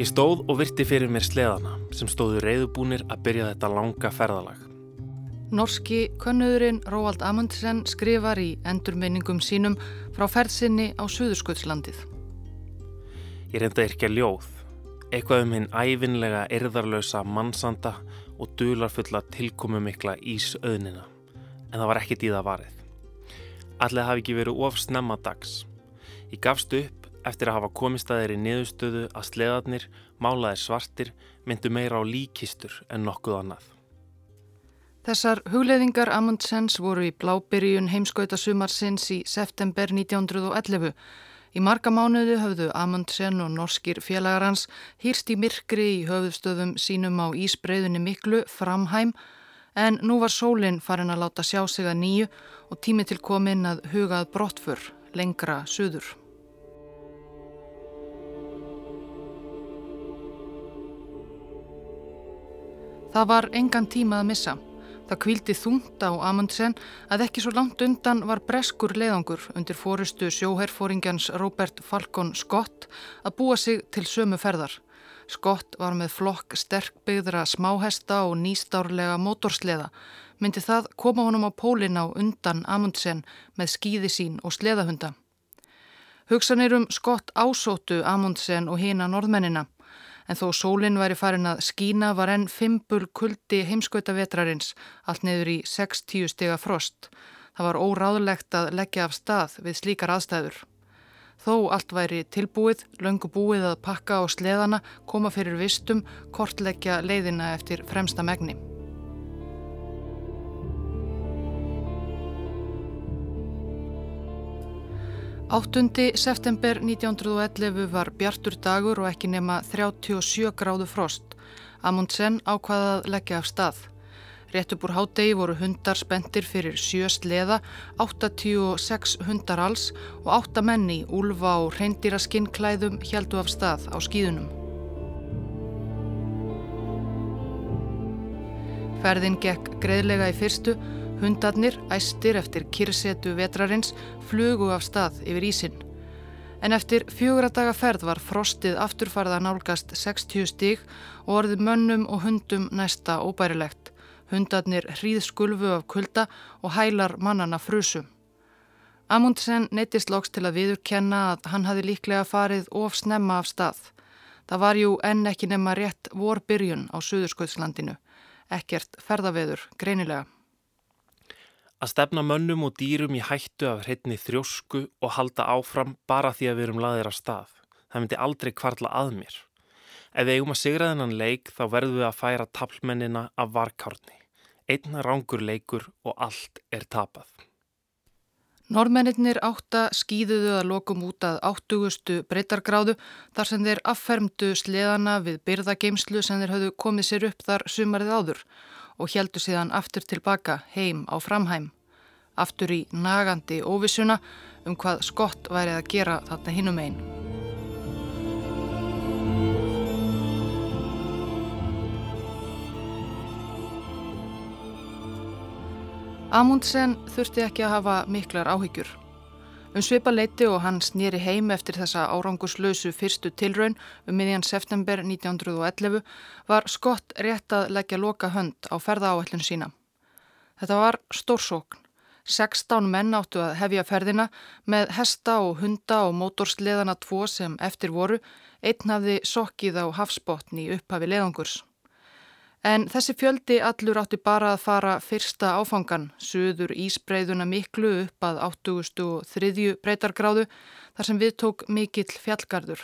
Ég stóð og virti fyrir mér sleðana sem stóðu reyðubúnir að byrja þetta langa ferðalag. Norski könnuðurinn Róald Amundsen skrifar í endurminningum sínum frá ferðsynni á Suðursköldslandið. Ég reynda ekki að ljóð, eitthvað um hinn æfinlega erðarlösa mannsanda og dularfulla tilkomumikla ísöðnina, en það var ekkit í það varið. Allega hafi ekki verið of snemma dags. Ég gafst upp eftir að hafa komist að þeirri niðurstöðu að sleðarnir, málaðir svartir, myndu meira á líkistur en nokkuð annað. Þessar hugleðingar Amundsens voru í blábyrjun heimskautasumarsins í september 1911. Í marga mánuðu höfðu Amundsen og norskir félagar hans hýrst í myrkri í höfðstöðum sínum á Ísbreiðunni miklu framhæm en nú var sólinn farin að láta sjá sig að nýju og tími til komin að hugað brottfur lengra suður. Það var engan tíma að missa. Það kvildi þungt á Amundsen að ekki svo langt undan var breskur leiðangur undir fórustu sjóherfóringjans Robert Falcon Scott að búa sig til sömu ferðar. Scott var með flokk sterkbyggðra smáhesta og nýstárlega mótorsleða. Myndi það koma honum á pólinn á undan Amundsen með skýði sín og sleðahunda. Hugsanir um Scott ásótu Amundsen og hína norðmennina. En þó sólinn væri farin að skína var enn fimbul kuldi heimskautavetrarins allt neyður í 6-10 stega frost. Það var óráðlegt að leggja af stað við slíkar aðstæður. Þó allt væri tilbúið, löngu búið að pakka á sleðana, koma fyrir vistum, kortleggja leiðina eftir fremsta megni. 8. september 1911 var bjartur dagur og ekki nema 37 gráðu frost. Amundsen ákvaðað að leggja af stað. Rétt upp úr hádegi voru hundar spendir fyrir sjö sleða, 86 hundar alls og 8 menni, úlfa og reyndýra skinnklæðum heldu af stað á skýðunum. Ferðin gekk greiðlega í fyrstu Hundarnir, æstir eftir kyrsetu vetrarins, flugu af stað yfir ísin. En eftir fjögur að daga ferð var frostið afturfarða nálgast 60 stíg og orði mönnum og hundum næsta óbærilegt. Hundarnir hríð skulfu af kulda og hælar mannana frusu. Amundsen neytist loks til að viðurkenna að hann hafi líklega farið of snemma af stað. Það var jú enn ekki nema rétt vorbyrjun á Suðurskautslandinu. Ekkert ferðaveður, greinilega. Að stefna mönnum og dýrum í hættu af hreitni þrjósku og halda áfram bara því að við erum laðir að stað. Það myndi aldrei kvarla að mér. Ef við eigum að sigra þennan leik þá verðum við að færa taplmennina af varkárni. Einna rángur leikur og allt er tapað. Norrmennir átta skýðuðu að lokum út að áttugustu breytargráðu þar sem þeir affermdu sleðana við byrðageimslu sem þeir höfðu komið sér upp þar sumarið áður og heldu síðan aftur tilbaka heim á framhæm. Aftur í nagandi óvissuna um hvað skott væri að gera þarna hinnum einn. Amundsen þurfti ekki að hafa miklar áhyggjur. Um svipa leiti og hann snýri heim eftir þessa árangurslausu fyrstu tilraun um miðjan september 1911 var Skott rétt að leggja loka hönd á ferðaáallinu sína. Þetta var stórsókn. 16 menn áttu að hefja ferðina með hesta og hunda og mótorsleðana tvo sem eftir voru, einn hafði sokkið á hafsbotni upphafi leðangurs. En þessi fjöldi allur átti bara að fara fyrsta áfangan, suður ísbreyðuna miklu upp að 83. breytargráðu þar sem við tók mikill fjallgarður.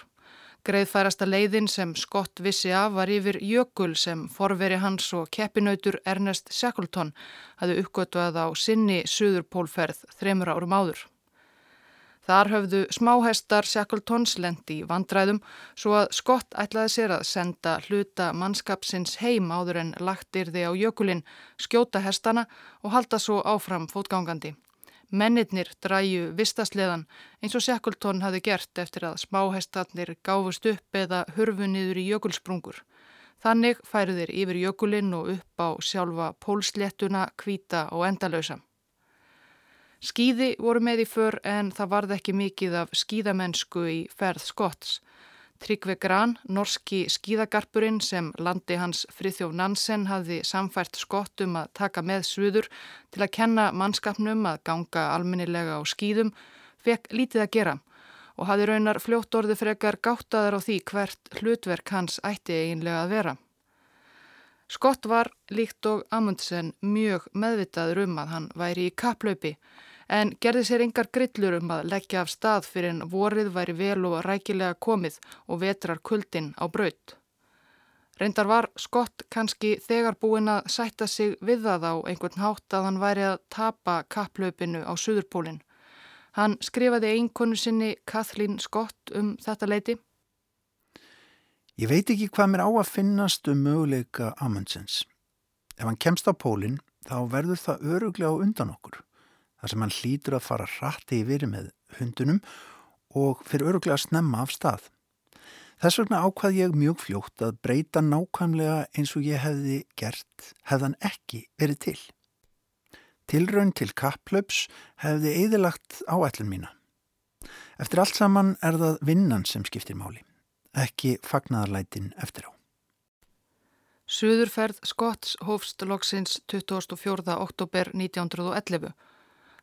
Greiðfærasta leiðin sem Skott vissi af var yfir Jökul sem forveri hans og keppinautur Ernest Shackleton hafði uppgötuað á sinni suðurpólferð þreymur árum áður. Þar höfðu smáhestar Shackletons lendi í vandræðum svo að Skott ætlaði sér að senda hluta mannskapsins heim áður en lagtir þið á jökulinn, skjóta hestana og halda svo áfram fótgangandi. Mennirnir dræju vistasleðan eins og Shackleton hafi gert eftir að smáhestarnir gáfust upp eða hurfu niður í jökulsprungur. Þannig færu þeir yfir jökulinn og upp á sjálfa pólsléttuna, kvíta og endalösa. Skíði voru með í för en það varð ekki mikið af skíðamennsku í ferð skotts. Tryggve Gran, norski skíðagarpurinn sem landi hans Frithjóf Nansen hafði samfært skott um að taka með suður til að kenna mannskapnum að ganga alminnilega á skíðum, fekk lítið að gera og hafði raunar fljótt orði frekar gáttaðar á því hvert hlutverk hans ætti eiginlega að vera. Skott var líkt og Amundsen mjög meðvitaður um að hann væri í kaplaupi en gerði sér yngar grillur um að leggja af stað fyrir en vorið væri vel og rækilega komið og vetrar kuldin á braut. Reyndar var Skott kannski þegar búin að sætta sig við það á einhvern hátt að hann væri að tapa kapplaupinu á Suðurpólinn. Hann skrifaði einkonu sinni Kathleen Skott um þetta leiti. Ég veit ekki hvað mér á að finnast um möguleika Amundsens. Ef hann kemst á pólinn þá verður það öruglega á undan okkur þar sem hann hlýtur að fara rætti yfir með hundunum og fyrir öruglega að snemma af stað. Þess vegna ákvað ég mjög fljótt að breyta nákvæmlega eins og ég hefði gert hefðan ekki verið til. Tilraun til kapplöps hefði eðilagt áætlun mína. Eftir allt saman er það vinnan sem skiptir máli, ekki fagnadarlætin eftir á. Suðurferð Skotts hófst loksins 24. oktober 1911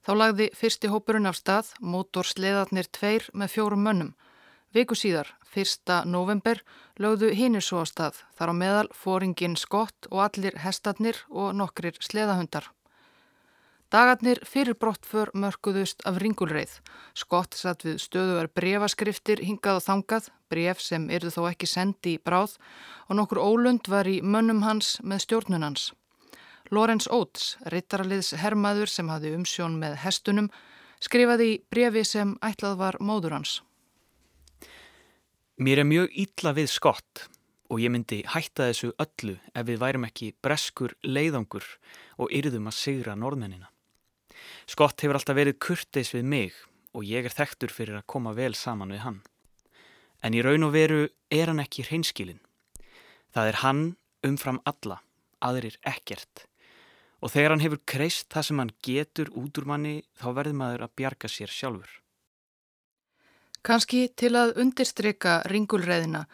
Þá lagði fyrsti hópurinn af stað, mótorsleðarnir tveir með fjórum mönnum. Viku síðar, 1. november, lögðu hinnir svo á stað, þar á meðal fóringin skott og allir hestatnir og nokkrir sleðahundar. Dagarnir fyrir brottför mörguðust af ringulreið. Skott satt við stöðuver brefaskriftir hingað og þangað, bref sem eru þó ekki sendi í bráð og nokkur ólund var í mönnum hans með stjórnunans. Lorenz Oates, rittaraliðs hermaður sem hafði umsjón með hestunum, skrifaði í brefi sem ætlað var móður hans. Mér er mjög ítla við skott og ég myndi hætta þessu öllu ef við værum ekki breskur leiðangur og yrðum að sigra norðmennina. Skott hefur alltaf verið kurteis við mig og ég er þekktur fyrir að koma vel saman við hann. En í raun og veru er hann ekki hreinskilin. Það er hann umfram alla, aðrir ekkert og þegar hann hefur kreist það sem hann getur út úr manni þá verður maður að bjarga sér sjálfur. Kanski til að undirstryka ringulreðina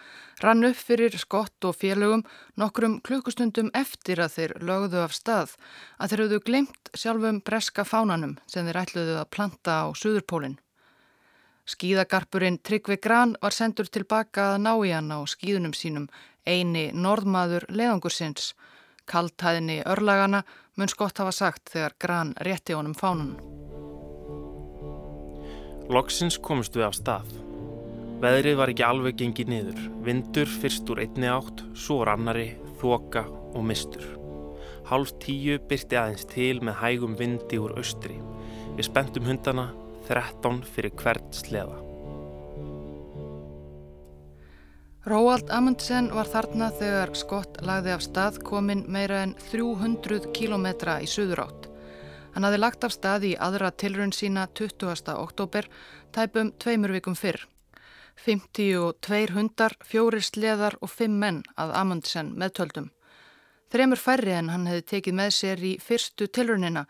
rann upp fyrir skott og félögum nokkrum klukkustundum eftir að þeir lögðu af stað að þeir höfðu glemt sjálfum breska fánanum sem þeir ætluðu að planta á Suðurpólinn. Skíðagarpurinn Tryggvi Gran var sendur tilbaka að ná í hann á skíðunum sínum eini norðmaður leðangursins Kaltæðinni örlagana mun skott hafa sagt þegar Gran rétti honum fánun. Loksins komist við af stað. Veðrið var ekki alveg gengið niður. Vindur fyrst úr einni átt, svo úr annari, þoka og mistur. Hálf tíu byrti aðeins til með hægum vindi úr austri. Við spentum hundana, 13 fyrir hvert sleða. Róald Amundsen var þarna þegar Skott lagði af stað komin meira en 300 kílometra í suðurátt. Hann hafði lagt af stað í aðra tilrun sína 20. oktober, tæpum tveimur vikum fyrr. 52 hundar, fjórir sleðar og 5 menn að Amundsen meðtöldum. Þremur færri en hann hefði tekið með sér í fyrstu tilrunina.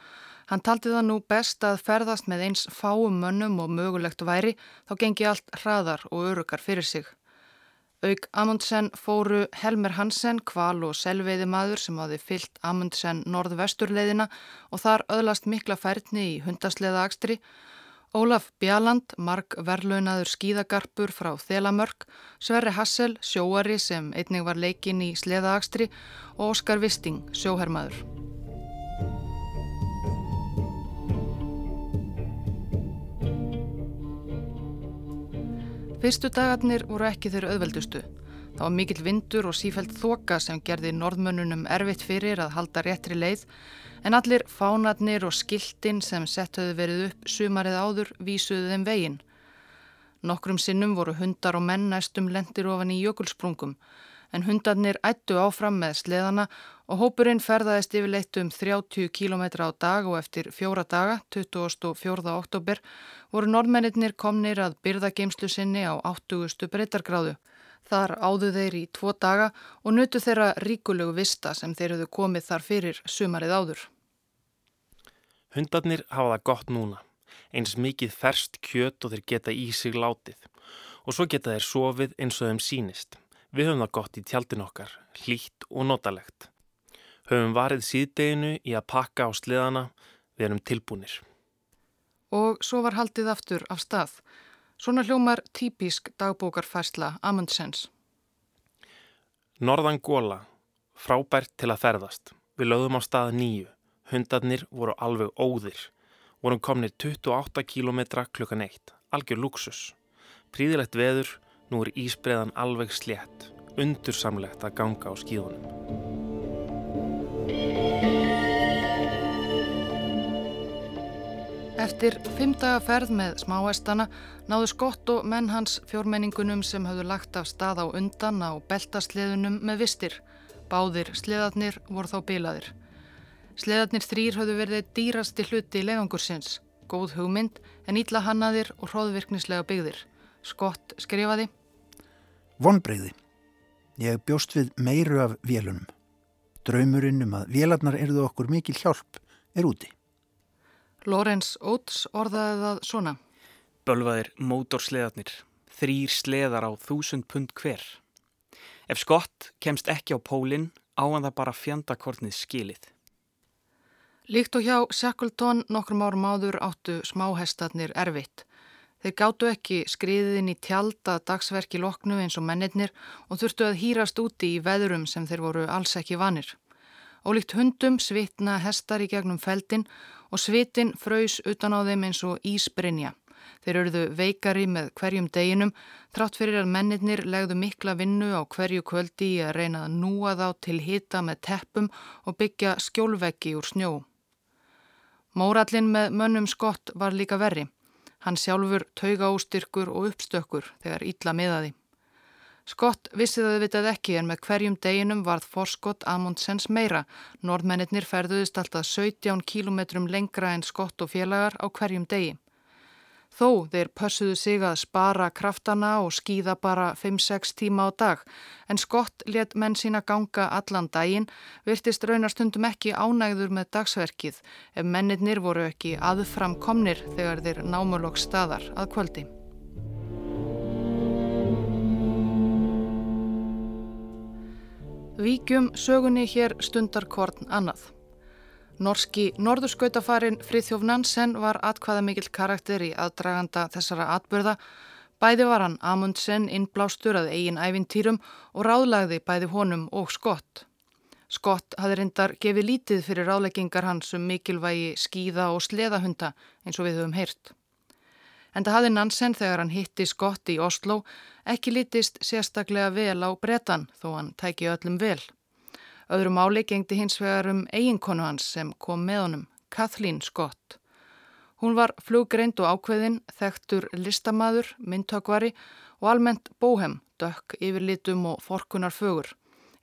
Hann taldi það nú best að ferðast með eins fáum mönnum og mögulegt væri, þá gengi allt hraðar og örugar fyrir sig. Auk Amundsen fóru Helmer Hansen, kval og selveiði maður sem hafi fyllt Amundsen norðvesturleiðina og þar öðlast mikla færni í hundasleiða akstri. Ólaf Bjalland, mark verlaunaður skíðagarpur frá Þelamörk, Sverri Hassel, sjóari sem einnig var leikinn í sleiða akstri og Óskar Visting, sjóhermaður. Fyrstu dagarnir voru ekki þeirra auðveldustu. Það var mikill vindur og sífælt þoka sem gerði norðmönnunum erfitt fyrir að halda réttri leið en allir fánarnir og skiltin sem sett höfðu verið upp sumarið áður vísuðu þeim veginn. Nokkrum sinnum voru hundar og menn næstum lendir ofan í jökulsprungum en hundarnir ættu áfram með sleðana og hópurinn ferðaðist yfirleitt um 30 km á dag og eftir fjóra daga, 24. oktober, voru norðmennir komnir að byrðageimslu sinni á 80. breytargráðu. Þar áðu þeir í tvo daga og nutu þeirra ríkulegu vista sem þeir höfðu komið þar fyrir sumarið áður. Hundarnir hafa það gott núna, eins mikið ferst kjöt og þeir geta í sig látið Og svo geta þeir sofið eins og þeim sínist. Við höfum það gott í tjaldin okkar, hlýtt og notalegt. Höfum varið síðdeginu í að pakka á sleðana, við erum tilbúinir. Og svo var haldið aftur af stað. Svona hljómar típisk dagbókarfærsla Amundsens. Norðan góla, frábært til að ferðast. Við lögðum á stað nýju. Hundarnir voru alveg óðir. Vorum komnið 28 km klukkan eitt. Algjör luxus. Príðilegt veður, nú er ísbreðan alveg slétt. Undursamlegt að ganga á skíðunum. Eftir fimm daga ferð með smáhestana náðu skott og menn hans fjórmenningunum sem hafðu lagt af stað á undan á beltasleðunum með vistir. Báðir sleðarnir voru þá bilaðir. Sleðarnir þrýr hafðu verið dýrasti hluti í legangursins. Góð hugmynd en ítla hannaðir og hróðvirknislega byggðir. Skott skrifaði. Vonbreyði. Ég bjóst við meiru af vélunum. Draumurinn um að vélarnar erðu okkur mikil hjálp er úti. Lorenz Oates orðaði það svona. Bölvaðir mótorsleðarnir, þrýr sleðar á þúsund pund hver. Ef skott kemst ekki á pólinn, áan það bara fjandakortnið skilið. Líkt og hjá Shackleton nokkrum árum áður áttu smáhestarnir erfitt. Þeir gáttu ekki skriðin í tjálta dagsverki loknu eins og mennirnir og þurftu að hýrast úti í veðurum sem þeir voru alls ekki vanir. Ólíkt hundum svitna hestar í gegnum feldin og svitin fröys utan á þeim eins og ísbrinja. Þeir eruðu veikari með hverjum deginum þrátt fyrir að mennirnir legðu mikla vinnu á hverju kvöldi í að reyna að núa þá til hita með teppum og byggja skjólveggi úr snjó. Mórallin með mönnum skott var líka verri. Hann sjálfur tauga óstyrkur og uppstökkur þegar ítla miðaði. Skott vissi það vitað ekki en með hverjum deginum varð forskott Amundsens meira. Norðmennir ferðuðist alltaf 17 kílometrum lengra en skott og félagar á hverjum degi. Þó þeir pössuðu sig að spara kraftana og skýða bara 5-6 tíma á dag en skott let menn sína ganga allan daginn virtist raunarstundum ekki ánægður með dagsverkið ef mennir voru ekki aðframkomnir þegar þeir námulokk staðar að kvöldi. Víkjum sögunni hér stundarkorn annað. Norski norðurskautafarin Frithjóf Nansen var atkvaða mikill karakter í aðdraganda þessara atbyrða. Bæði var hann Amundsen innblástur að eigin ævintýrum og ráðlagði bæði honum og Skott. Skott hafði reyndar gefið lítið fyrir ráðleggingar hans um mikilvægi skíða og sleðahunda eins og við höfum heyrt. En það hafði Nansen þegar hann hitti Skott í Oslo ekki lítist sérstaklega vel á bretan þó hann tæki öllum vel. Öðru máli gengdi hins vegar um eiginkonu hans sem kom með honum, Kathleen Skott. Hún var fluggreind og ákveðin, þekktur listamaður, myndtökvari og almennt bóhem, dökk, yfirlitum og forkunar fögur.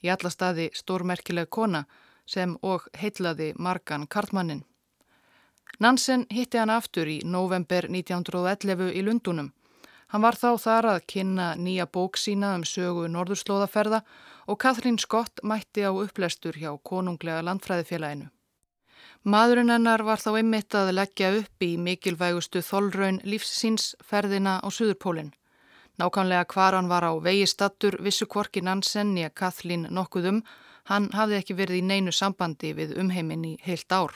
Í alla staði stórmerkileg kona sem og heitlaði margan kartmannin. Nansen hitti hann aftur í november 1911 í Lundunum. Hann var þá þar að kynna nýja bók sína um sögu norðurslóðaferða og Kathrín Skott mætti á upplestur hjá konunglega landfræðifélaginu. Maðurinn hennar var þá einmitt að leggja upp í mikilvægustu þolraun lífsins ferðina á Suðurpólinn. Nákvæmlega hvar hann var á vegi stattur vissu kvorki Nansen að Kathrín nokkuðum, hann hafði ekki verið í neinu sambandi við umheiminn í heilt ár.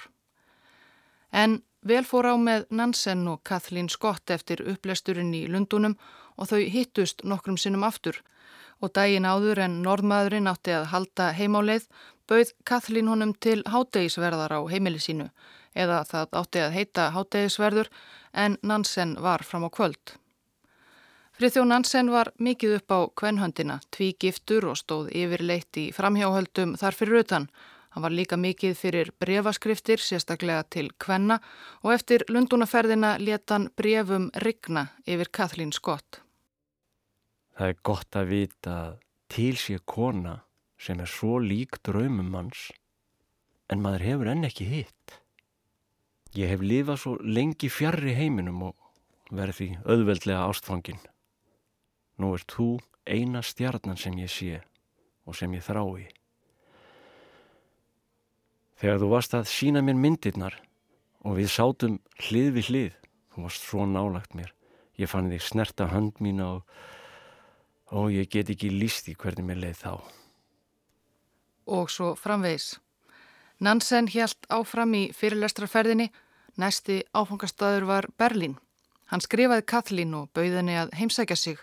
En vel fór á með Nansen og Kathleen Scott eftir upplesturinn í Lundunum og þau hittust nokkrum sinnum aftur og daginn áður en norðmaðurinn átti að halda heimáleið bauð Kathleen honum til hátegisverðar á heimili sínu eða það átti að heita hátegisverður en Nansen var fram á kvöld. Friðjó Nansen var mikið upp á kvenhöndina, tví giftur og stóð yfirleitt í framhjáhöldum þar fyrir utan Hann var líka mikið fyrir brefaskriftir, sérstaklega til Kvenna og eftir Lundunaferðina leta hann brefum Rigna yfir Kathleen Scott. Það er gott að vita að til sé kona sem er svo lík draumum manns en maður hefur enn ekki hitt. Ég hef lifað svo lengi fjarrri heiminum og verði auðveldlega ástfangin. Nú er þú eina stjarnan sem ég sé og sem ég þrái. Þegar þú varst að sína mér myndirnar og við sátum hlið við hlið, þú varst svo nálagt mér. Ég fann þig snerta hönd mína og og ég get ekki líst í hvernig mér leið þá. Og svo framvegis. Nansen hjælt áfram í fyrirlestrarferðinni, næsti áfangastæður var Berlín. Hann skrifaði Kathleen og bauði henni að heimsækja sig.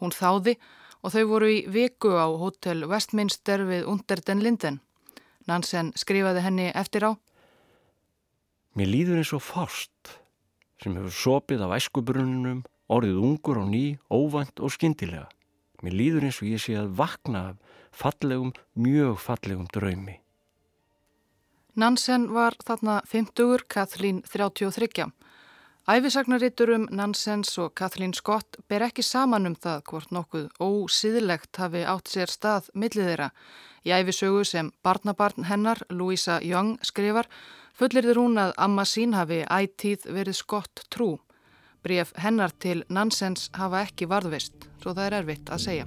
Hún þáði og þau voru í viku á hótel Westminster við Under den Linden. Nansen skrifaði henni eftir á. Mér líður eins og fást sem hefur sopið af æskubrununum, orðið ungur og ný, óvænt og skindilega. Mér líður eins og ég sé að vakna fallegum, mjög fallegum draumi. Nansen var þarna 50, Kathleen 33. Æfisagnarrittur um Nansens og Kathleen Scott ber ekki saman um það hvort nokkuð ósýðilegt hafi átt sér stað millið þeirra. Í æfisögu sem barnabarn hennar, Louisa Young, skrifar fullirður hún að amma sín hafi ætíð verið Scott trú. Bríf hennar til Nansens hafa ekki varðvist, svo það er erfitt að segja.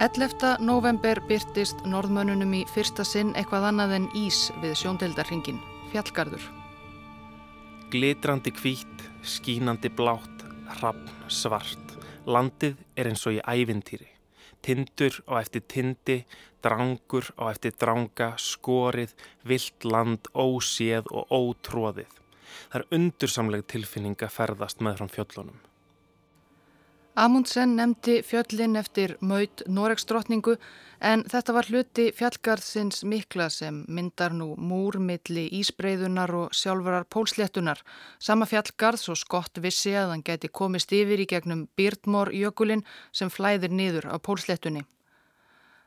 11. november byrtist norðmönunum í fyrsta sinn eitthvað annað en ís við sjóndeldarhingin, fjallgarður. Glitrandi kvít, skínandi blátt, hrappn, svart. Landið er eins og í ævintýri. Tindur á eftir tindi, drangur á eftir dranga, skorið, vilt land, óséð og ótróðið. Það er undursamleg tilfinning að ferðast með frá fjöllunum. Amundsen nefndi fjöllin eftir maut Noregsdrottningu en þetta var hluti fjallgarðsins mikla sem myndar nú múrmilli ísbreyðunar og sjálfurar pólsléttunar. Sama fjallgarðs og skott vissi að hann geti komist yfir í gegnum Byrtmórjökulin sem flæðir niður á pólsléttunni.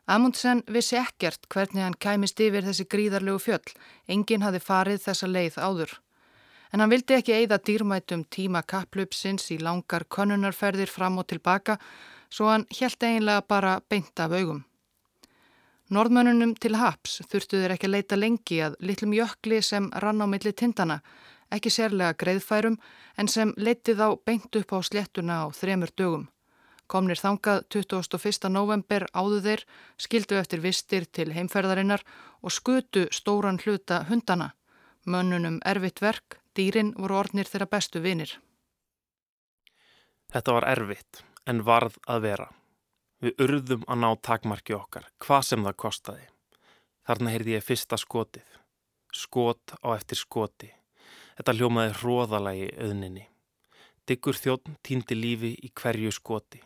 Amundsen vissi ekkert hvernig hann kæmist yfir þessi gríðarlegu fjöll. Engin hafi farið þessa leið áður en hann vildi ekki eigða dýrmætum tíma kapplupsins í langar konunarferðir fram og tilbaka svo hann helt eiginlega bara beint af augum. Norðmönunum til haps þurftu þeir ekki að leita lengi að litlum jökli sem rann á milli tindana, ekki sérlega greiðfærum en sem leitið á beint upp á slettuna á þremur dögum. Komnir þangað 21. november áðu þeir, skildu eftir vistir til heimferðarinnar og skutu stóran hluta hundana. Mönnunum erfitt verk, Dýrin voru ornir þeirra bestu vinir. Þetta var erfitt en varð að vera. Við urðum að ná takmarki okkar, hvað sem það kostaði. Þarna heyrði ég fyrsta skotið. Skot á eftir skoti. Þetta hljómaði hróðalagi auðninni. Diggur þjótt týndi lífi í hverju skoti.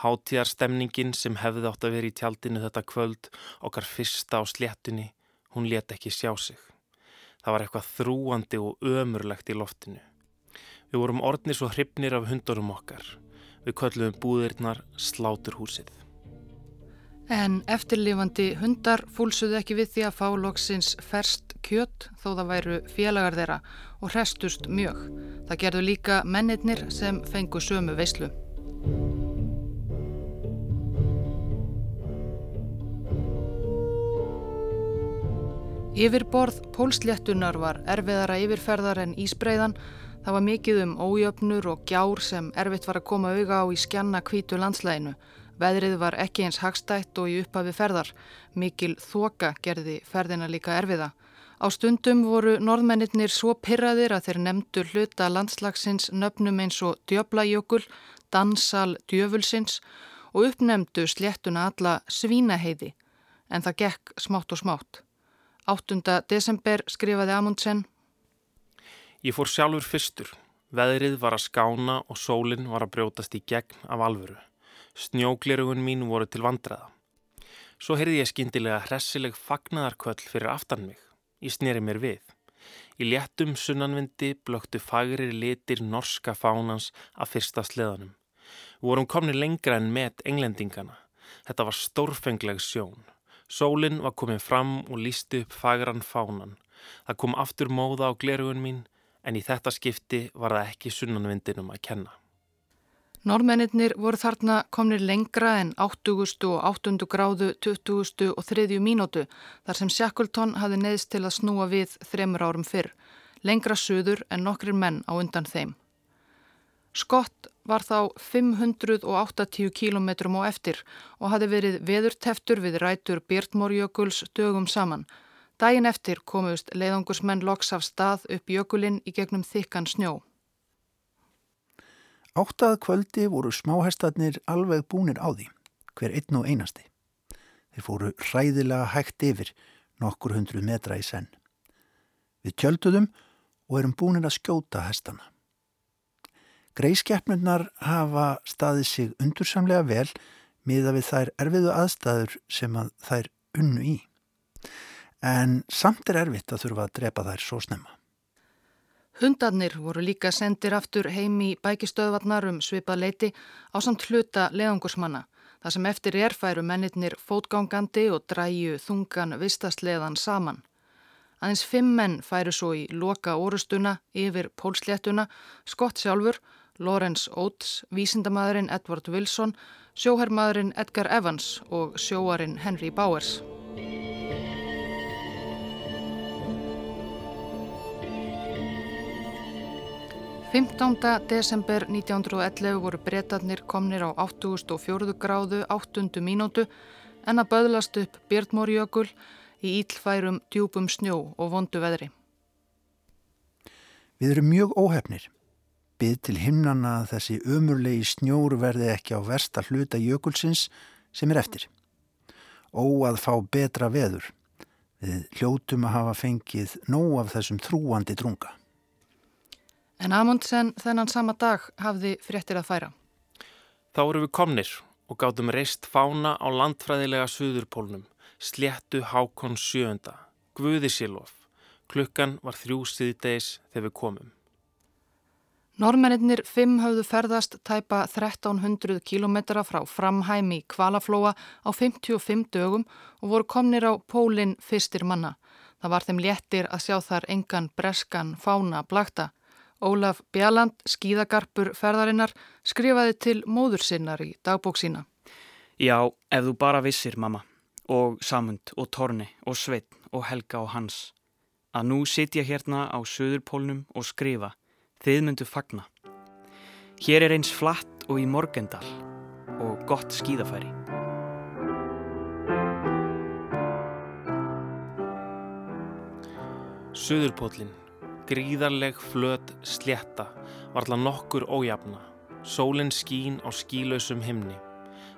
Háttíðarstemningin sem hefði átt að vera í tjaldinu þetta kvöld, okkar fyrsta á sléttunni, hún let ekki sjá sig. Það var eitthvað þrúandi og ömurlegt í loftinu. Við vorum orðnir svo hrypnir af hundurum okkar. Við köllum búðirnar sláturhúsið. En eftirlifandi hundar fúlsuðu ekki við því að fá loksins ferst kjött þó það væru félagar þeirra og hrestust mjög. Það gerðu líka mennirnir sem fengu sömu veislu. Yfirborð pólsléttunar var erfiðara yfirferðar en ísbreiðan. Það var mikið um ójöfnur og gjár sem erfitt var að koma auga á í skjanna kvítu landslæginu. Veðrið var ekki eins hagstætt og í upphafi ferðar. Mikil þoka gerði ferðina líka erfiða. Á stundum voru norðmennir svo pyrraðir að þeir nefndu hluta landslagsins nöfnum eins og djöblajökul, dansal djöfulsins og uppnefndu sléttuna alla svínaheiði. En það gekk smátt og smátt. 8. desember skrifaði Amundsen Ég fór sjálfur fyrstur. Veðrið var að skána og sólinn var að brjótast í gegn af alvöru. Snjóglirugun mín voru til vandraða. Svo heyrði ég skindilega hressileg fagnadarköll fyrir aftan mig. Ég sneri mér við. Í léttum sunnanvindi blöktu fagrir litir norska fánans af fyrsta sleðanum. Við vorum komni lengra en met englendingana. Þetta var stórfengleg sjón. Sólinn var komin fram og lísti upp fagran fánan. Það kom aftur móða á glerugun mín en í þetta skipti var það ekki sunnanvindinum að kenna. Normennir voru þarna komnir lengra en 80. og 8. gráðu 20. og 3. mínútu þar sem Shackleton hafi neðst til að snúa við þremur árum fyrr, lengra söður en nokkrir menn á undan þeim. Skott var þá 580 kílometrum á eftir og hafi verið veðurteftur við rætur Bjartmórjökuls dögum saman. Dægin eftir komust leiðangursmenn loks af stað upp jökulinn í gegnum þykkan snjó. Áttað kvöldi voru smáhestarnir alveg búnir á því, hver einn og einasti. Þeir fóru hræðilega hægt yfir nokkur hundru metra í senn. Við tjölduðum og erum búinir að skjóta hestana. Greiskeppnurnar hafa staðið sig undursamlega vel miða við þær erfiðu aðstæður sem að þær unnu í. En samt er erfitt að þurfa að drepa þær svo snemma. Hundarnir voru líka sendir aftur heim í bækistöðvarnar um svipað leiti á samt hluta leðangursmanna. Það sem eftir er færu mennirnir fótgangandi og dræju þungan vistasleðan saman. Aðeins fimm menn færu svo í loka orustuna yfir pólsléttuna, Skott sjálfur, Lawrence Oates, vísindamæðurinn Edward Wilson, sjóherrmaðurinn Edgar Evans og sjóarinn Henry Bowers. Fimmtánda desember 1911 voru breytarnir komnir á 804 gráðu 8. mínútu en að böðlast upp Björnmórjökul í ílfærum djúpum snjó og vondu veðri. Við erum mjög óhefnir. Bið til himnana að þessi ömurlegi snjór verði ekki á versta hluta jökulsins sem er eftir. Ó að fá betra veður. Við hljótum að hafa fengið nóg af þessum þrúandi drunga. En Amundsen þennan sama dag hafði fréttir að færa. Þá eru við komnir og gátum reist fána á landfræðilega Suðurpólnum, sléttu Hákon sjöunda, Guðisílof. Klukkan var þrjú síðdeis þegar við komum. Normennir fimm hafðu ferðast tæpa 1300 kilometra frá framhæmi í Kvalaflóa á 55 dögum og voru komnir á pólinn fyrstir manna. Það var þeim léttir að sjá þar engan breskan fána blakta. Ólaf Bjalland, skíðagarpur ferðarinnar, skrifaði til móður sinnar í dagbók sína. Já, ef þú bara vissir, mamma, og Samund og Torni og Sveitn og Helga og Hans, að nú sitja hérna á Suðurpólnum og skrifa Þið myndu fagna. Hér er eins flatt og í morgendal og gott skíðafæri. Suðurpólinn, gríðarleg flöt slétta, varla nokkur ójafna. Sólinn skín á skílausum himni.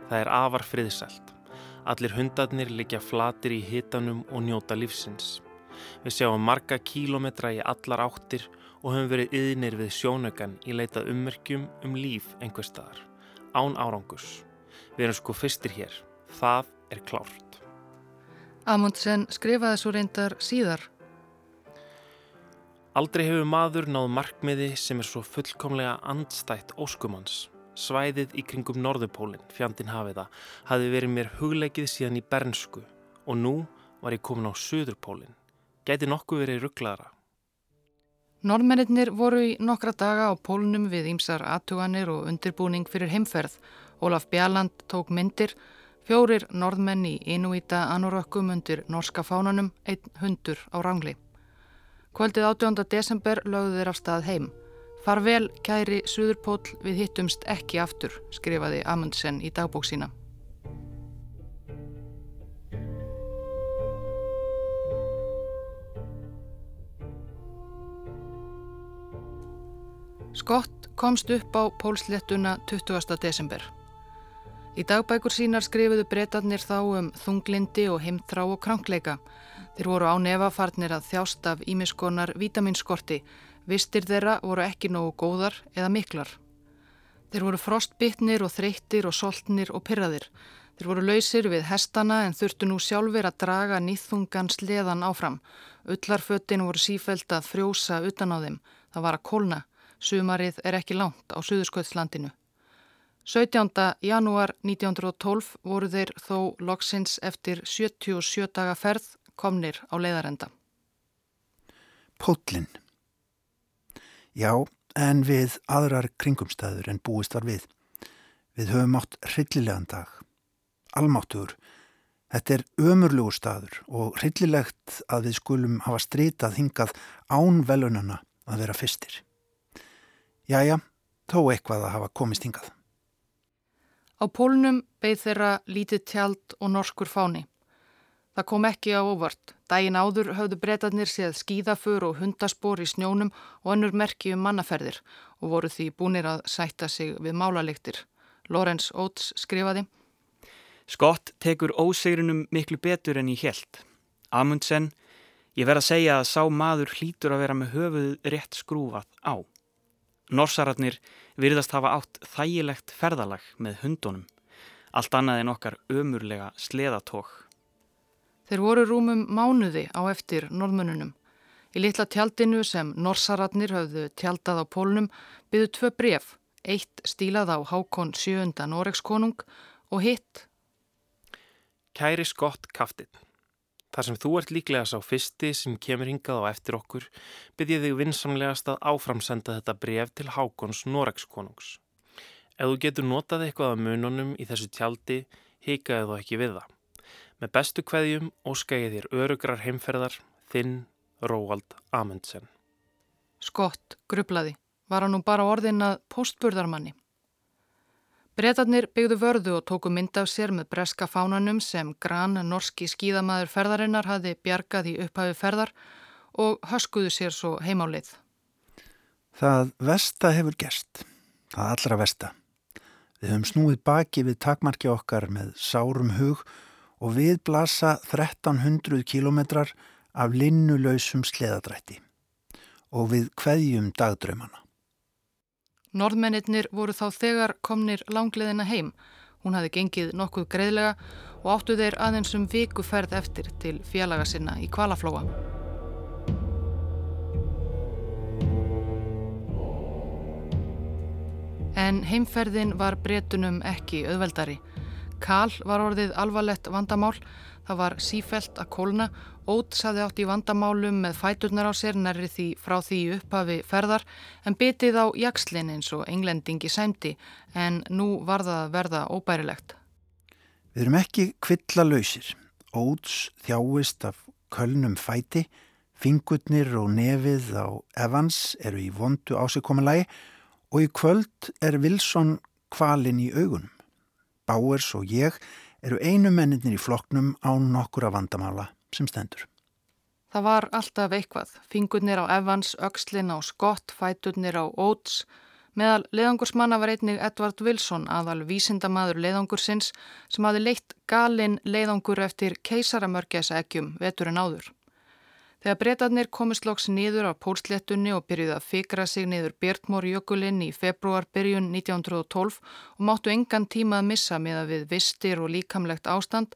Það er afar friðsælt. Allir hundarnir liggja flatir í hitanum og njóta lífsins. Við sjáum marga kílometra í allar áttir og höfum verið yðnir við sjónökan í leitað ummerkjum um líf einhver staðar, án árangus. Við erum sko fyrstir hér. Það er klárt. Amundsen skrifaði svo reyndar síðar. Aldrei hefur maður náð markmiði sem er svo fullkomlega andstætt óskumans. Svæðið í kringum Norðupólinn, fjandin hafiða, hafi verið mér hugleikið síðan í bernsku og nú var ég komin á Suðurpólinn. Gæti nokkuð verið rugglara. Norðmennir voru í nokkra daga á pólunum við ímsar aðtuganir og undirbúning fyrir heimferð. Ólaf Bjalland tók myndir, fjórir norðmenn í Inuita anorökkum undir norska fánanum, einn hundur á rangli. Kvöldið 18. desember lögðu þeir af stað heim. Farvel, kæri Suðurpól, við hittumst ekki aftur, skrifaði Amundsen í dagbók Skott komst upp á pólsléttuna 20. desember. Í dagbækur sínar skrifuðu breytarnir þá um þunglindi og heimþrá og krankleika. Þeir voru á nefafarnir að þjást af ímiskonar vitaminskorti. Vistir þeirra voru ekki nógu góðar eða miklar. Þeir voru frostbytnir og þreyttir og soltnir og pyrraðir. Þeir voru lausir við hestana en þurftu nú sjálfur að draga nýþungan sleðan áfram. Ullarföttin voru sífælt að frjósa utan á þeim. Það var að kólna. Sumarið er ekki langt á Suðursköldslandinu. 17. janúar 1912 voru þeir þó loksins eftir 77 daga ferð komnir á leiðarenda. Pótlinn Já, en við aðrar kringumstæður en búist var við. Við höfum átt hryllilegan dag. Almáttugur. Þetta er ömurlugur staður og hryllilegt að við skulum hafa strítað hingað án velunana að vera fyrstir. Jæja, þó eitthvað að hafa komist hingað. Á pólunum beigð þeirra lítið tjald og norskur fáni. Það kom ekki á óvart. Dægin áður höfðu breytarnir séð skíðafur og hundaspor í snjónum og önnur merki um mannaferðir og voru því búinir að sætta sig við málaliktir. Lorenz Oates skrifaði Skott tekur ósegrinum miklu betur enn í helt. Amundsen, ég verð að segja að sá maður hlýtur að vera með höfuð rétt skrúfað á. Norsararnir virðast hafa átt þægilegt ferðalag með hundunum. Allt annað en okkar ömurlega sleðatók. Þeir voru rúmum mánuði á eftir norðmönunum. Í litla tjaldinu sem norsararnir höfðu tjaldað á pólnum byggðu tvö bref, eitt stílað á Hákon 7. Noregskonung og hitt Kæri skott kaftinn. Þar sem þú ert líklega sá fyrsti sem kemur hingað á eftir okkur, byrjið þig vinsamlegast að áframsenda þetta bref til Hákons Noregskonungs. Ef þú getur notað eitthvað af mununum í þessu tjaldi, hikaði þú ekki við það. Með bestu kveðjum óska ég þér örugrar heimferðar, þinn Róald Amundsen. Skott, grublaði, var hann nú bara orðin að postburðarmanni. Bretarnir byggðu vörðu og tóku mynd af sér með breska fánanum sem gran norski skíðamaður ferðarinnar hafi bjargað í upphafi ferðar og höskuðu sér svo heimálið. Það vesta hefur gerst. Það allra vesta. Við höfum snúið baki við takmarki okkar með sárum hug og við blasa 1300 kilometrar af linnulöysum sleðadrætti og við kveðjum dagdraumana. Norðmennir voru þá þegar komnir langleðina heim. Hún hafi gengið nokkuð greiðlega og áttu þeir aðeins um viku ferð eftir til félaga sinna í Kvalaflóa. En heimferðin var bretunum ekki auðveldari. Kál var orðið alvarlegt vandamál, það var sífelt að kólna Óts hafði átt í vandamálum með fæturnar á sér nærri því frá því upphafi ferðar en bitið á jakslinn eins og englendingi sæmdi en nú var það að verða óbærilegt. Við erum ekki kvilla lausir. Óts þjáist af kölnum fæti, fingurnir og nefið á Evans eru í vondu ásikomalagi og í kvöld er Wilson kvalin í augunum. Báers og ég eru einu menninir í floknum á nokkura vandamála sem stendur. Það var alltaf eitthvað. Fingurnir á Evans, Öxlin á Scott, fæturnir á Oates. Meðal leðangursmanna var einnig Edvard Wilson, aðal vísindamaður leðangursins, sem hafi leitt galinn leðangur eftir keisaramörgæsaeggjum veturinn áður. Þegar breytarnir komist loks nýður á pólsléttunni og byrjuði að fikra sig nýður Björnmór jökulinn í februar byrjun 1912 og máttu engan tíma að missa með að við vistir og líkamlegt ástand,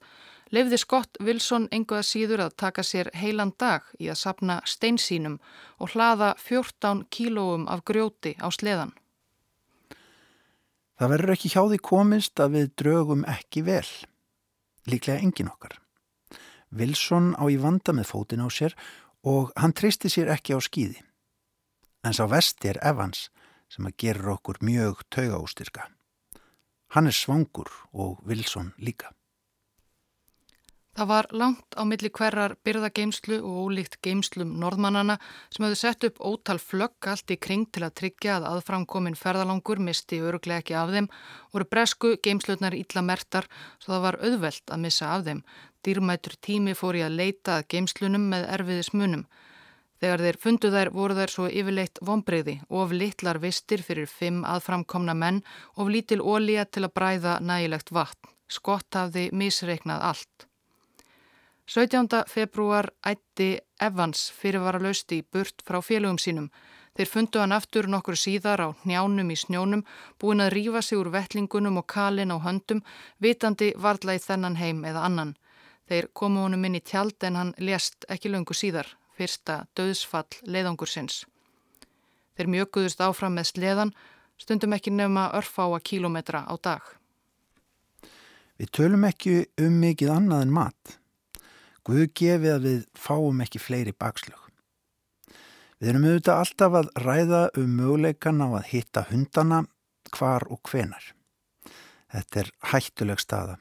Leifði Scott Wilson enguða síður að taka sér heilan dag í að sapna steinsínum og hlaða 14 kílóum af grjóti á sleðan. Það verður ekki hjá því komist að við draugum ekki vel. Líklega engin okkar. Wilson á í vanda með fótin á sér og hann tristi sér ekki á skýði. En sá vesti er Evans sem að gera okkur mjög tauga ústyrka. Hann er svangur og Wilson líka. Það var langt á milli hverjar byrðageimslu og ólíkt geimslum norðmannana sem hefðu sett upp ótal flögg allt í kring til að tryggja að aðframkomin ferðalangur misti öruglega ekki af þeim, voru bresku geimslutnar ítla mertar svo það var auðvelt að missa af þeim. Dýrmætur tími fór í að leita að geimslunum með erfiðismunum. Þegar þeir fundu þær voru þær svo yfirleitt vonbreyði, of litlar vistir fyrir fimm aðframkomna menn, of lítil ólíja til að bræða nægilegt vatn. Skott hafði misreiknað allt. 17. februar ætti Evans fyrirvara lausti í burt frá félögum sínum. Þeir fundu hann aftur nokkur síðar á njánum í snjónum, búin að rýfa sig úr vettlingunum og kalin á höndum, vitandi varðla í þennan heim eða annan. Þeir komu honum inn í tjald en hann lést ekki löngu síðar, fyrsta döðsfall leiðangursins. Þeir mjöguðust áfram með sleðan, stundum ekki nefna örfáa kílometra á dag. Við tölum ekki um mikið annað en mat. Guð gefið að við fáum ekki fleiri bakslög. Við erum auðvitað alltaf að ræða um möguleikan á að hitta hundana hvar og hvenar. Þetta er hættuleg staða.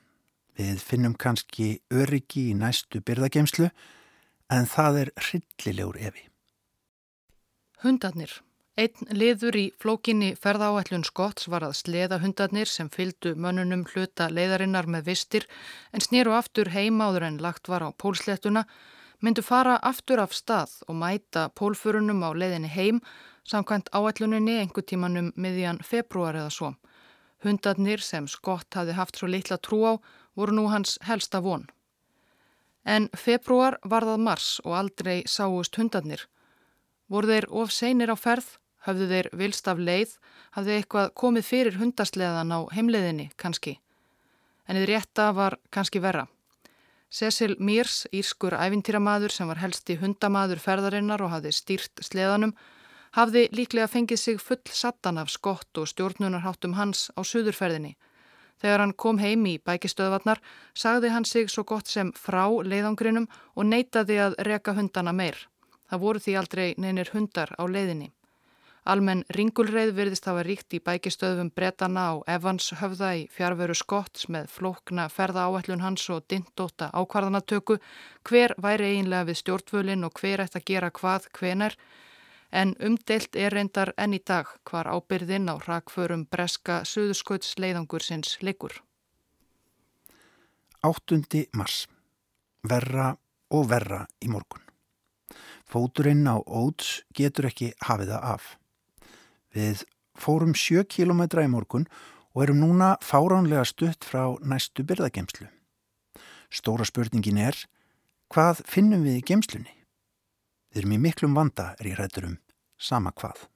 Við finnum kannski öryggi í næstu byrðageimslu en það er hryllilegur evi. Hundarnir. Einn liður í flókinni ferðaáætlun Skotts var að sleða hundarnir sem fyldu mönnunum hluta leiðarinnar með vistir en snýru aftur heimáður en lagt var á pólslettuna, myndu fara aftur af stað og mæta pólfurunum á leiðinni heim samkvæmt áætluninni einhver tímanum miðjan februar eða svo. Hundarnir sem Skott hafi haft svo litla trú á voru nú hans helsta von. En februar var það mars og aldrei sáust hundarnir. Voru þeir of seinir á ferð? Hafðu þeir vilst af leið, hafðu eitthvað komið fyrir hundasleðan á heimleiðinni kannski. En þið rétta var kannski verra. Cecil Mears, írskur ævintýramaður sem var helsti hundamaður ferðarinnar og hafði stýrt sleðanum, hafði líklega fengið sig full sattan af skott og stjórnunarháttum hans á suðurferðinni. Þegar hann kom heim í bækistöðvarnar sagði hann sig svo gott sem frá leiðangrinum og neytaði að reka hundana meir. Það voru því aldrei neynir hundar á leiðinni. Almenn ringulreið virðist hafa ríkt í bækistöðum bretana á Evans höfða í fjárveru Skotts með flókna ferða áætlun hans og dindóta ákvarðanatöku hver væri eiginlega við stjórnvölin og hver ætti að gera hvað hvenar en umdelt er reyndar enn í dag hvar ábyrðin á rakförum breska söðurskauts leiðangur sinns leikur. 8. mars. Verra og verra í morgun. Fóturinn á Óts getur ekki hafið það af. Við fórum sjö kílometra í morgun og erum núna fáránlega stutt frá næstu byrðagemslu. Stóra spurningin er, hvað finnum við í gemslunni? Við erum í miklum vanda, er ég rættur um, sama hvað.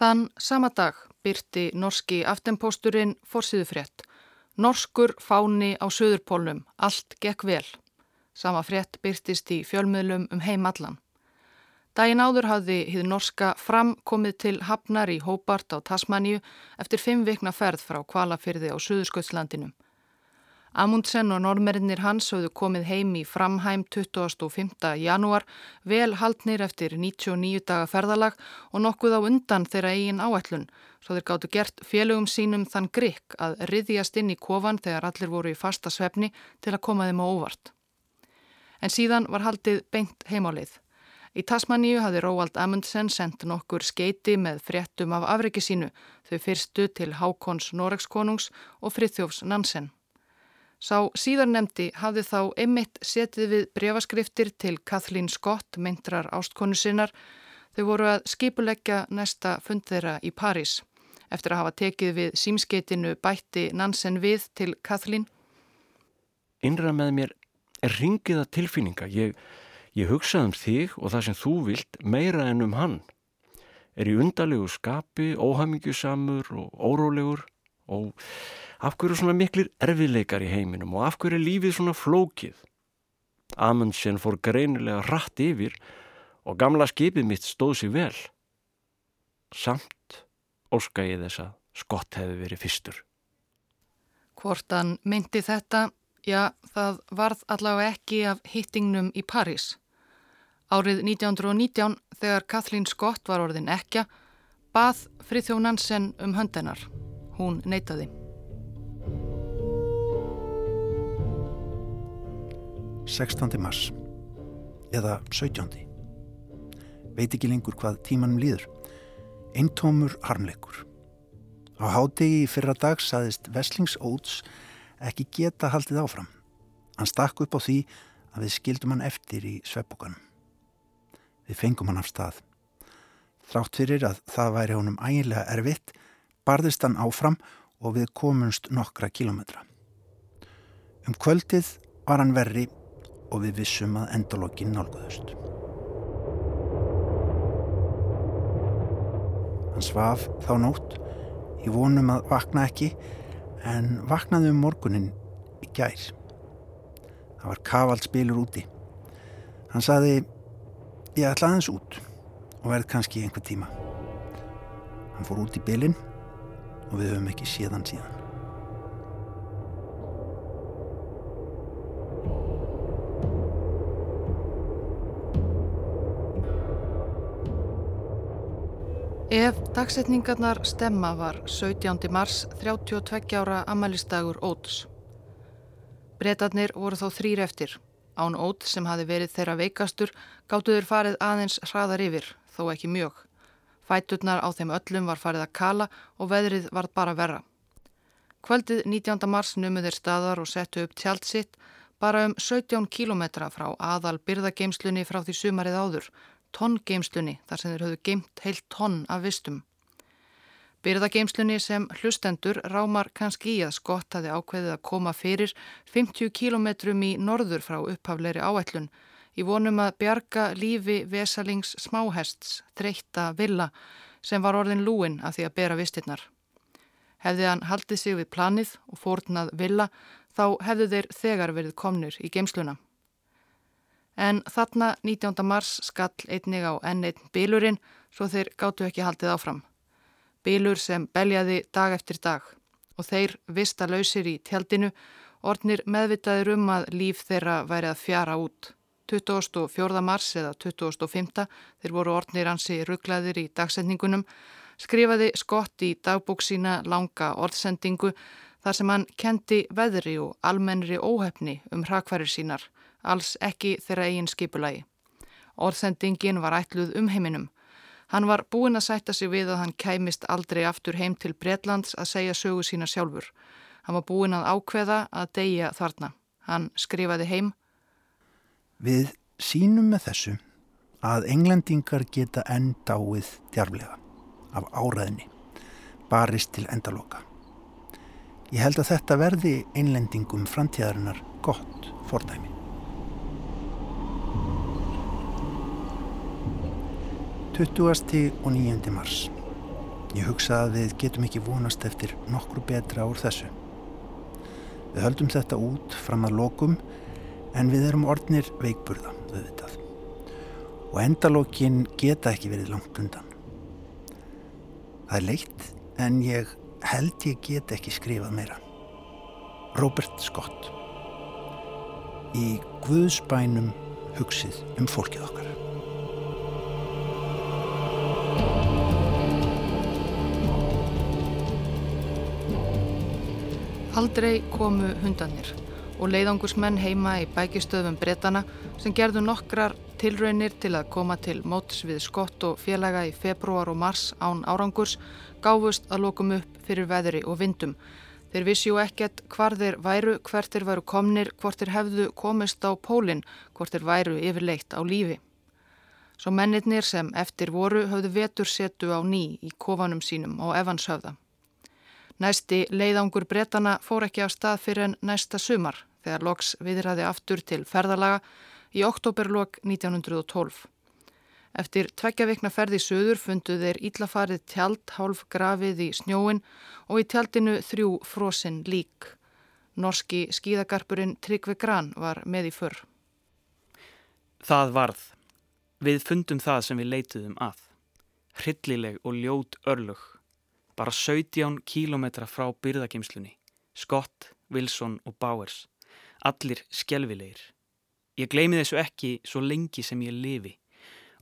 Þann sama dag byrti norski aftenpósturinn fórsýðu frétt. Norskur fáni á söðurpólnum, allt gekk vel. Sama frétt byrtist í fjölmiðlum um heimallan. Dæin áður hafði hið norska fram komið til Hafnar í Hóbart á Tasmaníu eftir fimm vikna ferð frá kvalafyrði á Suðursköldslandinum. Amundsen og normerinnir hans hafðu komið heim í framhæm 25. janúar, vel haldnir eftir 99 daga ferðalag og nokkuð á undan þeirra eigin áætlun, svo þeir gáttu gert félögum sínum þann grikk að riðjast inn í kofan þegar allir voru í fasta svefni til að koma þeim á óvart. En síðan var haldið beint heimálið. Í Tasmaníu hafði Róald Amundsen sendt nokkur skeiti með fréttum af afreiki sínu, þau fyrstu til Hákons Noregskonungs og Frithjófs Nansen. Sá síðar nefndi hafði þá einmitt setið við brevaskriftir til Kathleen Scott, myndrar ástkonu sinnar. Þau voru að skipuleggja næsta fund þeirra í París. Eftir að hafa tekið við símskeitinu bætti Nansen við til Kathleen. Innra með mér er ringiða tilfinninga. Ég Ég hugsaði um þig og það sem þú vilt meira en um hann. Er í undalegu skapi, óhamingjusamur og órólegur og af hverju svona miklir erfiðleikar í heiminum og af hverju er lífið svona flókið. Amundsen fór greinilega rætt yfir og gamla skipið mitt stóð sér vel. Samt óska ég þess að skott hefði verið fyrstur. Hvort hann myndi þetta, já það varð allavega ekki af hittingnum í París. Árið 1919 þegar Kathleen Scott var orðin ekja bað Frithjóf Nansen um höndennar. Hún neytaði. Sextandi mars eða 17. Veit ekki lengur hvað tímanum líður. Eintómur harmleikur. Á hádegi fyrra dag saðist Veslings Óts ekki geta haldið áfram. Hann stakk upp á því að við skildum hann eftir í sveppbúkanum. Við fengum hann af stað. Þrátt fyrir að það væri honum ægilega erfitt, barðist hann áfram og við komumst nokkra kílometra. Um kvöldið var hann verri og við vissum að endalokkin nálguðust. Hann svaf þá nótt, í vonum að vakna ekki, en vaknaði um morgunin í gær. Það var kavald spilur úti. Hann saði Ég ætla aðeins út og verð kannski einhver tíma. Hann fór út í bylinn og við höfum ekki séðan síðan. Ef dagsetningarnar stemma var 17. mars 32 ára amalistagur Óts. Bretarnir voru þá þrýr eftir Án ót sem hafi verið þeirra veikastur gáttu þeir farið aðeins hraðar yfir, þó ekki mjög. Fæturnar á þeim öllum var farið að kala og veðrið var bara verra. Kvöldið 19. mars numuð þeir staðar og settu upp tjald sitt bara um 17 kílometra frá aðal byrðageimslunni frá því sumarið áður, tongeimslunni þar sem þeir höfðu geimt heilt tonn af vistum. Byrðageimslunni sem hlustendur rámar kannski í að skott hafi ákveðið að koma fyrir 50 kílometrum í norður frá upphafleiri áætlun í vonum að bjarga lífi Vesalings smáhests, þreytta villa sem var orðin lúin af því að bera vistirnar. Hefði hann haldið sig við planið og fórnað villa þá hefðu þeir þegar verið komnir í geimsluna. En þarna 19. mars skall einnig á N1 bílurinn svo þeir gáttu ekki haldið áfram. Bílur sem beljaði dag eftir dag og þeir vista lausir í tjaldinu ornir meðvitaður um að líf þeirra væri að fjara út. 24. mars eða 25. þeir voru orðnir hansi rugglaðir í dagsendingunum, skrifaði Skott í dagbóksína langa orðsendingu þar sem hann kendi veðri og almennri óhefni um hrakvarir sínar, alls ekki þeirra eigin skipulagi. Orðsendingin var ætluð um heiminum. Hann var búinn að sætta sig við að hann kæmist aldrei aftur heim til Breitlands að segja sögu sína sjálfur. Hann var búinn að ákveða að deyja þarna. Hann skrifaði heim Við sínum með þessu að englendingar geta enn dáið djarflega af áraðinni, barist til endaloka. Ég held að þetta verði einlendingum framtíðarinnar gott fordæmi. Tuttugasti og nýjöndi mars. Ég hugsa að við getum ekki vonast eftir nokkru betra úr þessu. Við höldum þetta út fram að lokum en við erum orðnir veikburða, auðvitað. Og endalókin geta ekki verið langt undan. Það er leitt, en ég held ég get ekki skrifað meira. Robert Scott Í Guðsbænum hugsið um fólkið okkar. Aldrei komu hundanir og leiðangursmenn heima í bækistöðum bretana sem gerðu nokkrar tilraunir til að koma til móts við skott og félaga í februar og mars án árangurs gáfust að lokum upp fyrir veðri og vindum. Þeir vissi ju ekkert hvar þeir væru, hvert þeir væru komnir, hvort þeir hefðu komist á pólinn, hvort þeir væru yfirleitt á lífi. Svo mennirnir sem eftir voru höfðu vetur setu á ný í kofanum sínum á Evanshöfða. Næsti leiðangur bretana fór ekki á stað fyrir en næsta sumar þegar loks viðræði aftur til ferðalaga í oktoberlok 1912. Eftir tveggja vikna ferði söður fundu þeir íllafarið tjald hálf grafið í snjóin og í tjaldinu þrjú frosinn lík. Norski skíðagarpurinn Tryggve Gran var með í förr. Það varð. Við fundum það sem við leituðum að. Hryllileg og ljót örlug bara 17 kílometra frá byrðageimslunni, Scott, Wilson og Bowers, allir skjelvilegir. Ég gleymi þessu ekki svo lengi sem ég lifi.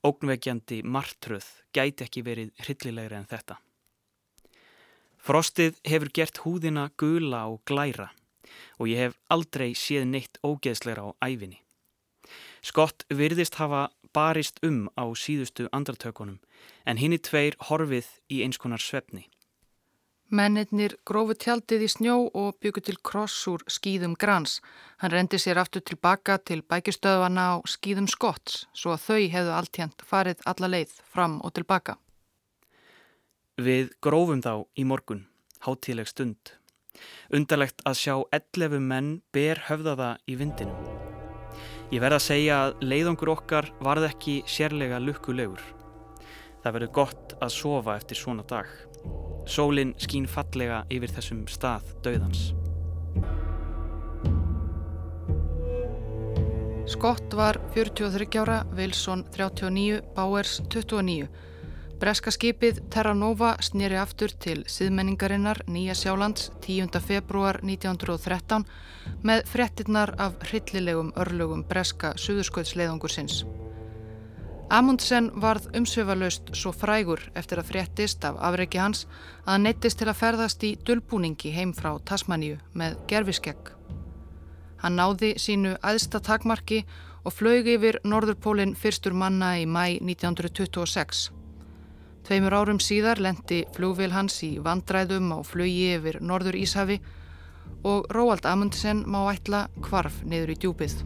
Ógnvegjandi martröð gæti ekki verið hryllilegri en þetta. Frostið hefur gert húðina gula og glæra og ég hef aldrei séð neitt ógeðsleira á æfinni. Scott virðist hafa barist um á síðustu andartökunum en hinn er tveir horfið í eins konar svefni. Mennirnir grófu tjaldið í snjó og byggu til kross úr skýðum grans. Hann rendi sér aftur tilbaka til bækistöðvana á skýðum skotts svo að þau hefðu alltjent farið alla leið fram og tilbaka. Við grófum þá í morgun, hátíleg stund. Undarlegt að sjá 11 menn ber höfðaða í vindinum. Ég verða að segja að leiðangur okkar varð ekki sérlega lukkulegur. Það verður gott að sofa eftir svona dag. Sólinn skín fallega yfir þessum stað döðans. Skott var 43 ára, Wilson 39, Bowers 29. Breska skipið Terra Nova snýri aftur til siðmenningarinnar Nýja Sjálands 10. februar 1913 með frettinnar af hryllilegum örlugum breska suðurskautsleiðungur sinns. Amundsen varð umsveifalaust svo frægur eftir að fréttist af afreiki hans að neittist til að ferðast í dullbúningi heim frá Tasmaníu með gerfiskegg. Hann náði sínu aðsta takmarki og flög yfir Norðurpólinn fyrstur manna í mæ 1926. Tveimur árum síðar lendi flugvél hans í vandræðum á flugi yfir Norður Íshafi og Róald Amundsen má ætla kvarf niður í djúpið.